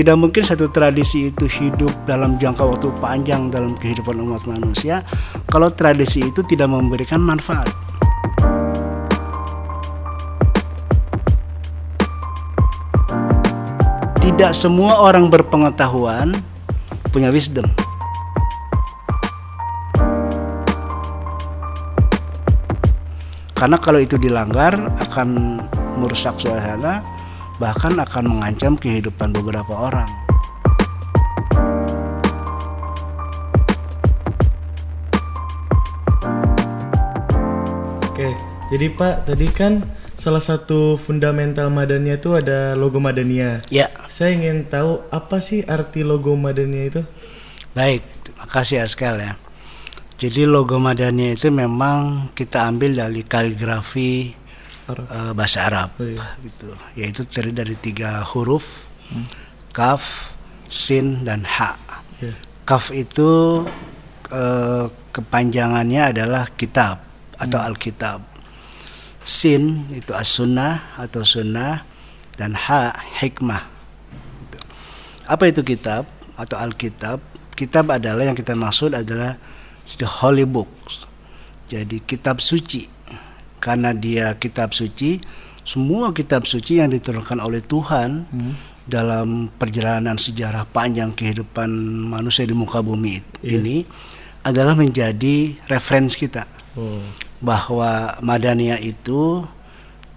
Tidak mungkin satu tradisi itu hidup dalam jangka waktu panjang dalam kehidupan umat manusia kalau tradisi itu tidak memberikan manfaat. Tidak semua orang berpengetahuan punya wisdom. Karena kalau itu dilanggar akan merusak suasana bahkan akan mengancam kehidupan beberapa orang. Oke, jadi Pak tadi kan salah satu fundamental Madania itu ada logo Madania. Ya, Saya ingin tahu apa sih arti logo Madania itu? baik. Terima kasih Askel ya. Jadi logo Madania itu memang kita ambil dari kaligrafi Arab. eh, bahasa Arab Oh, iya. gitu. Yaitu terdiri dari tiga huruf kaf, sin dan ha. Ya. Kaf itu eh, kepanjangannya adalah kitab atau alkitab. Sin itu as-sunnah atau sunnah dan ha hikmah. Gitu. Apa itu kitab atau alkitab? Kitab adalah yang kita maksud adalah the holy books. Jadi kitab suci. Karena dia kitab suci, semua kitab suci yang diturunkan oleh Tuhan Hmm. dalam perjalanan sejarah panjang kehidupan manusia di muka bumi Iya. ini adalah menjadi referensi kita Oh, bahwa Madania itu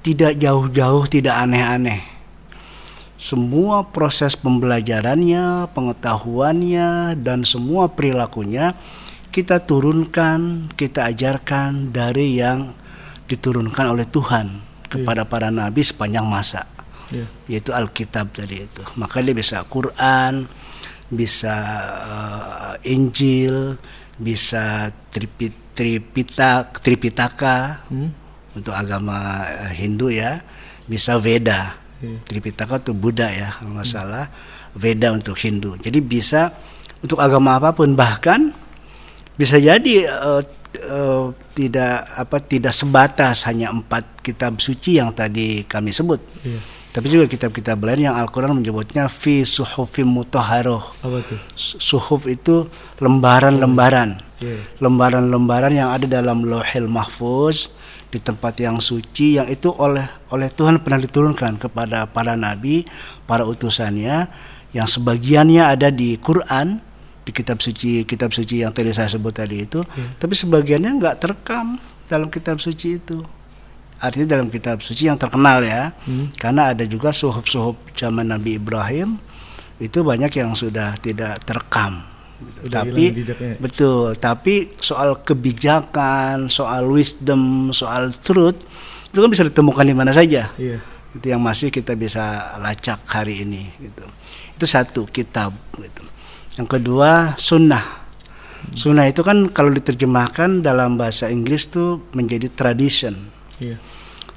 tidak jauh-jauh, tidak aneh-aneh. Semua proses pembelajarannya, pengetahuannya, dan semua perilakunya kita turunkan, kita ajarkan dari yang diturunkan oleh Tuhan kepada para nabi sepanjang masa ya. yaitu Alkitab tadi itu. Maka dia bisa Quran, bisa eh, Injil, bisa Tripit, Tripita, Tripitaka Hmm? untuk agama eh, Hindu ya, bisa Veda. Iya. Tripitaka itu Buddha ya kalau nggak salah, Veda untuk Hindu. Jadi bisa untuk agama apa pun bahkan bisa jadi eh, eh, tidak apa tidak sebatas hanya empat kitab suci yang tadi kami sebut. Iya. Tapi juga kitab-kitab lain yang Al-Quran menyebutnya fi suhufim mutahharoh. Apa? Su- Suhuf itu lembaran-lembaran. Iya. Lembaran-lembaran yang ada dalam lohil mahfuz di tempat yang suci yang itu oleh oleh Tuhan pernah diturunkan kepada para nabi, para utusannya yang sebagiannya ada di Quran, di kitab suci kitab suci yang tadi saya sebut tadi itu, tapi sebagiannya nggak terekam dalam kitab suci itu. Artinya dalam kitab suci yang terkenal ya, Hmm. karena ada juga suhuf-suhuf zaman Nabi Ibrahim itu banyak yang sudah tidak terekam. Udah tapi betul, tapi soal kebijakan, soal wisdom, soal truth itu kan bisa ditemukan di mana saja. Iya. Itu yang masih kita bisa lacak hari ini gitu. Itu satu kitab gitu. Yang kedua sunnah. Sunnah itu kan kalau diterjemahkan dalam bahasa Inggris tuh menjadi tradition Iya.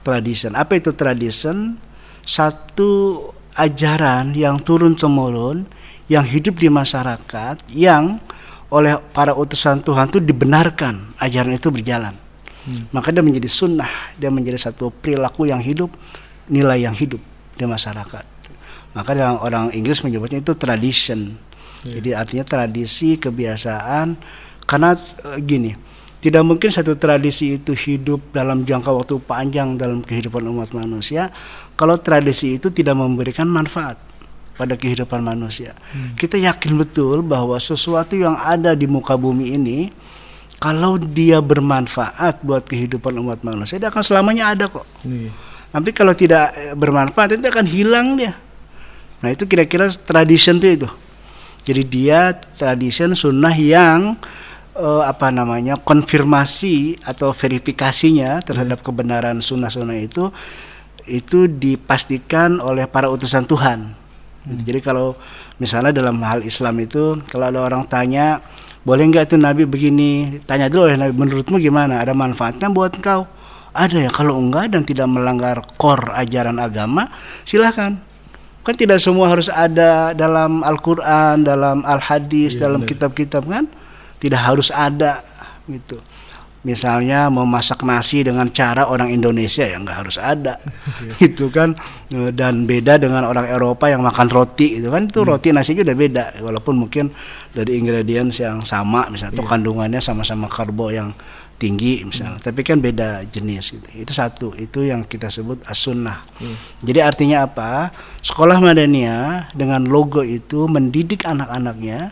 tradition. Apa itu tradition? Satu ajaran yang turun temurun yang hidup di masyarakat yang oleh para utusan Tuhan itu dibenarkan ajaran itu berjalan. Hmm. Maka dia menjadi sunnah, dia menjadi satu perilaku yang hidup, nilai yang hidup di masyarakat. Maka dalam orang Inggris menyebutnya itu tradition. Jadi artinya tradisi, kebiasaan. Karena eh, gini, tidak mungkin satu tradisi itu hidup dalam jangka waktu panjang dalam kehidupan umat manusia kalau tradisi itu tidak memberikan manfaat pada kehidupan manusia. Kita yakin betul bahwa sesuatu yang ada di muka bumi ini kalau dia bermanfaat buat kehidupan umat manusia dia akan selamanya ada kok. Iya. Tapi kalau tidak eh, bermanfaat itu akan hilang dia. Nah itu kira-kira tradition itu itu. Jadi dia tradition sunnah yang eh, apa namanya konfirmasi atau verifikasinya terhadap kebenaran sunnah-sunnah itu itu dipastikan oleh para utusan Tuhan. Gitu. Jadi kalau misalnya dalam hal Islam itu kalau ada orang tanya boleh nggak itu Nabi begini, tanya dulu oleh Nabi menurutmu gimana? Ada manfaatnya buat engkau? Ada ya. Kalau enggak dan tidak melanggar core ajaran agama, silahkan. Kan tidak semua harus ada dalam Al-Quran, dalam Al-Hadis, Iya, dalam kitab-kitab kan? Tidak harus ada gitu. misalnya memasak nasi dengan cara orang Indonesia ya nggak harus ada gitu kan? Dan beda dengan orang Eropa yang makan roti itu kan? Itu roti nasinya udah beda walaupun mungkin dari ingredients yang sama misalnya atau kandungannya sama-sama karbo yang tinggi misalnya. Tapi kan beda jenis gitu. Itu satu. Itu yang kita sebut as-sunnah. Jadi artinya apa? Sekolah Madaniyah dengan logo itu mendidik anak-anaknya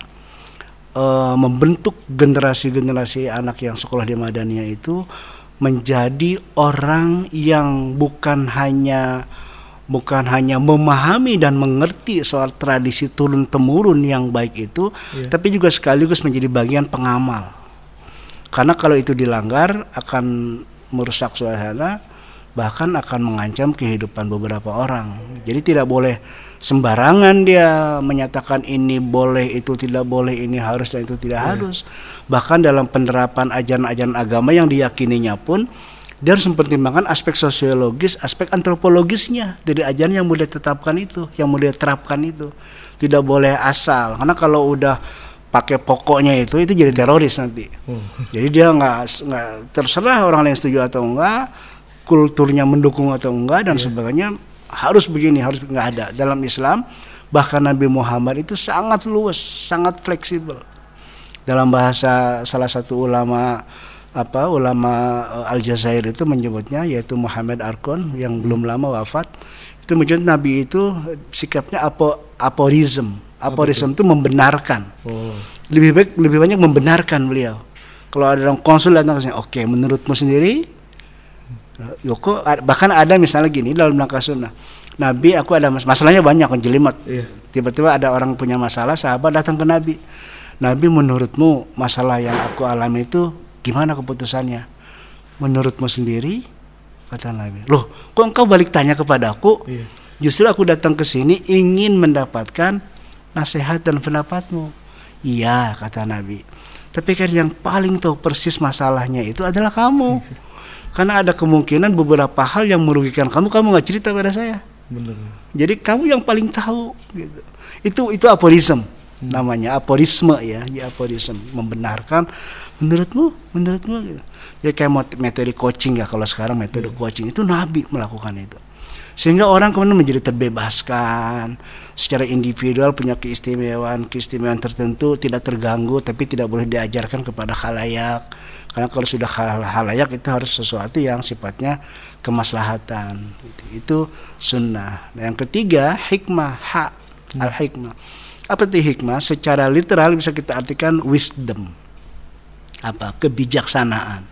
eh, membentuk generasi-generasi anak yang sekolah di Madaniyah itu menjadi orang yang bukan hanya bukan hanya memahami dan mengerti soal tradisi turun temurun yang baik itu, Iya. tapi juga sekaligus menjadi bagian pengamal. Karena kalau itu dilanggar akan merusak suasana, bahkan akan mengancam kehidupan beberapa orang. Jadi tidak boleh sembarangan dia menyatakan ini boleh, itu tidak boleh, ini harus dan itu tidak harus. Bahkan dalam penerapan ajaran-ajaran agama yang diyakininya pun dia harus mempertimbangkan aspek sosiologis, aspek antropologisnya dari ajaran yang boleh tetapkan itu, yang boleh terapkan itu. Tidak boleh asal, karena kalau udah pakai pokoknya itu itu jadi teroris nanti. Oh. Jadi dia nggak nggak terserah orang lain setuju atau enggak, kulturnya mendukung atau enggak dan sebagainya harus begini harus nggak ada dalam Islam. Bahkan Nabi Muhammad itu sangat luas, sangat fleksibel. Dalam bahasa salah satu ulama apa ulama eh, Aljazair itu menyebutnya yaitu Muhammad Arkon yang belum lama wafat itu menyebut Nabi itu sikapnya apo aporism aporism itu membenarkan Oh. lebih baik lebih banyak membenarkan beliau. Kalau ada orang konsul datang ke sini, oke, menurutmu sendiri, Yoko bahkan ada misalnya gini dalam langkah sunnah. Nabi aku ada mas- masalahnya banyak kan jelimet. Iya. Tiba-tiba ada orang punya masalah, sahabat datang ke Nabi. Nabi menurutmu masalah yang aku alami itu gimana keputusannya? Menurutmu sendiri? Kata Nabi. Loh, kok engkau balik tanya kepada aku? Iya. Justru aku datang ke sini ingin mendapatkan nasihat dan pendapatmu. Iya, kata Nabi. Tapi kan yang paling tahu persis masalahnya itu adalah kamu. Karena ada kemungkinan beberapa hal yang merugikan kamu, kamu nggak cerita pada saya. Bener. Jadi kamu yang paling tahu. Gitu. Itu itu aporisme namanya aporisme ya, ya aporisme membenarkan menurutmu, menurutmu. Gitu. Jadi kayak mot- metode coaching ya kalau sekarang metode coaching itu Nabi melakukan itu. Sehingga orang kemudian menjadi terbebaskan. Secara individual punya keistimewaan keistimewaan tertentu tidak terganggu tapi tidak boleh diajarkan kepada khalayak. Karena kalau sudah khalayak itu harus sesuatu yang sifatnya kemaslahatan. Itu sunnah. Nah, yang ketiga hikmah hak. Al hikmah apa itu hikmah? Secara literal bisa kita artikan wisdom. Apa? Kebijaksanaan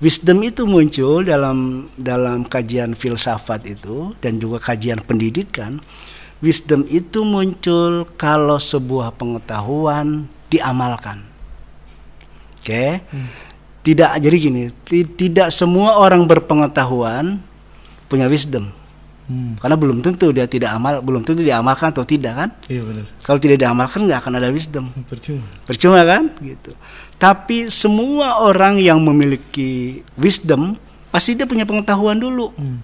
Wisdom itu muncul dalam dalam kajian filsafat itu dan juga kajian pendidikan. Wisdom itu muncul kalau sebuah pengetahuan diamalkan. Oke. Tidak jadi gini, ti- tidak semua orang berpengetahuan punya wisdom. Hmm. Karena belum tentu dia tidak amal, belum tentu diamalkan atau tidak kan? Iya benar. Kalau tidak diamalkan nggak akan ada wisdom. Percuma. Percuma kan? Gitu. Tapi semua orang yang memiliki wisdom pasti dia punya pengetahuan dulu. Hmm.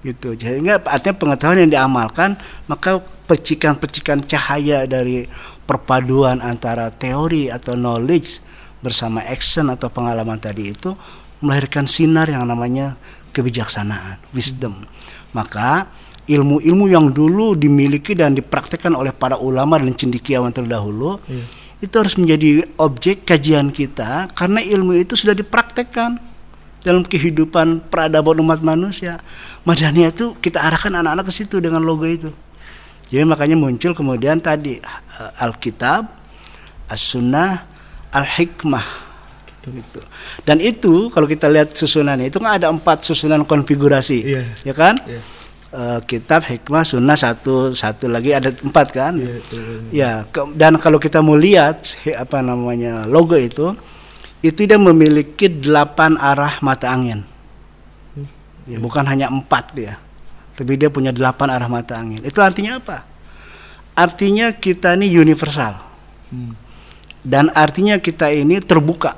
Gitu. Sehingga artinya pengetahuan yang diamalkan, maka percikan-percikan cahaya dari perpaduan antara teori atau knowledge bersama action atau pengalaman tadi itu melahirkan sinar yang namanya kebijaksanaan, wisdom. Maka ilmu-ilmu yang dulu dimiliki dan dipraktekkan oleh para ulama dan cendekiawan terdahulu Iya. itu harus menjadi objek kajian kita karena ilmu itu sudah dipraktekkan dalam kehidupan peradaban umat manusia. Madaniyah itu kita arahkan anak-anak ke situ dengan logo itu. Jadi makanya muncul kemudian tadi eh, Alkitab, As-Sunnah, Al-Hikmah gitu. Dan itu kalau kita lihat susunannya itu kan ada empat susunan konfigurasi, Iya. ya kan? Iya. Eh, kitab, hikmah, sunnah satu, satu lagi ada empat kan? Itu benar. Ya, ke- dan kalau kita mau lihat apa namanya logo itu, itu dia memiliki delapan arah mata angin. Ya, bukan hanya empat ya, tapi dia punya delapan arah mata angin. Itu artinya apa? Artinya kita ini universal Hmm. dan artinya kita ini terbuka.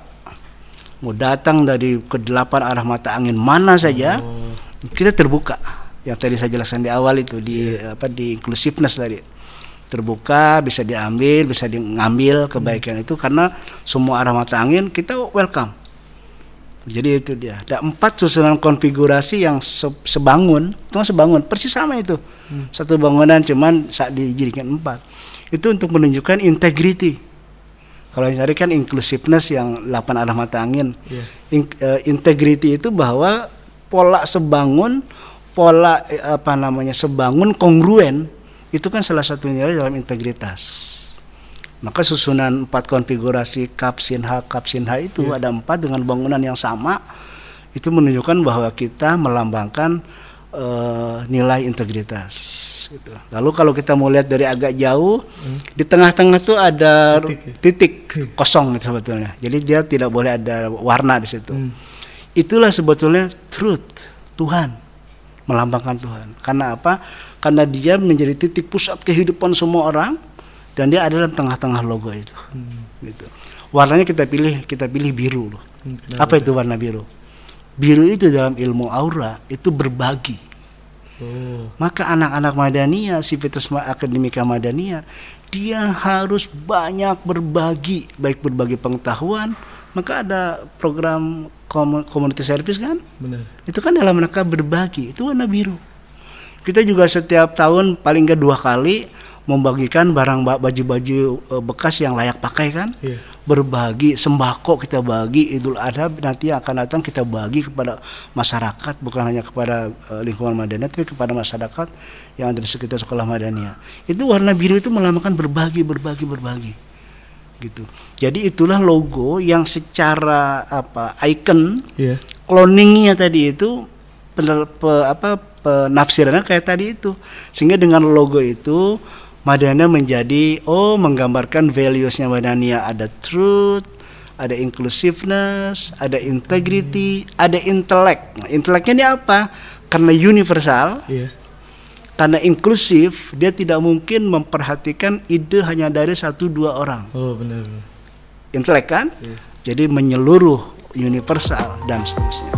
Mau datang dari kedelapan arah mata angin mana saja, Oh. kita terbuka. Yang tadi saya jelaskan di awal itu di apa di inclusiveness tadi. Terbuka, bisa diambil, bisa diambil kebaikan itu karena semua arah mata angin kita welcome. Jadi itu dia. Ada empat susunan konfigurasi yang se- sebangun, itu sebangun, persis sama itu. Satu bangunan cuman saat dijadikan empat. Itu untuk menunjukkan integrity. Kalau yang tadi kan inclusiveness yang 8 arah mata angin. Iya. In- eh, integrity itu bahwa pola sebangun, pola eh, apa namanya sebangun kongruen itu kan salah satu nilai dalam integritas. Maka susunan empat konfigurasi kap sinha kap sinha itu ada empat dengan bangunan yang sama itu menunjukkan bahwa kita melambangkan eh, nilai integritas. Gitu. Lalu kalau kita mau lihat dari agak jauh di tengah-tengah tuh ada Titik ya? titik kosong gitu sebetulnya. Jadi dia tidak boleh ada warna di situ. Itulah sebetulnya truth Tuhan melambangkan Tuhan. Karena apa? Karena dia menjadi titik pusat kehidupan semua orang dan dia ada dalam tengah-tengah logo itu. Gitu. Warnanya kita pilih kita pilih biru loh. Hmm, Apa itu warna biru? Biru itu dalam ilmu aura itu berbagi. Maka anak-anak Madania, Sivitas Akademika Madania, dia harus banyak berbagi, baik berbagi pengetahuan, maka ada program community service kan? Benar. Itu kan dalam rangka berbagi, itu warna biru. Kita juga setiap tahun paling nggak dua kali membagikan barang ba- baju-baju eh, bekas yang layak pakai kan? Iya. Berbagi sembako kita bagi Idul Adha nanti akan datang kita bagi kepada masyarakat bukan hanya kepada eh, lingkungan Madania tapi kepada masyarakat yang ada di sekitar sekolah Madania itu warna biru itu melambangkan berbagi berbagi berbagi. Gitu. Jadi itulah logo yang secara apa icon Iya. cloningnya tadi itu pener, pe- apa penafsirannya kayak tadi itu. Sehingga dengan logo itu Madania menjadi oh menggambarkan valuesnya Madania ada truth ada inclusiveness ada integrity ada intellect nah, inteleknya ini apa karena universal Iya. karena inklusif dia tidak mungkin memperhatikan ide hanya dari satu dua orang Oh, benar. intelek kan Iya. jadi menyeluruh universal dan seterusnya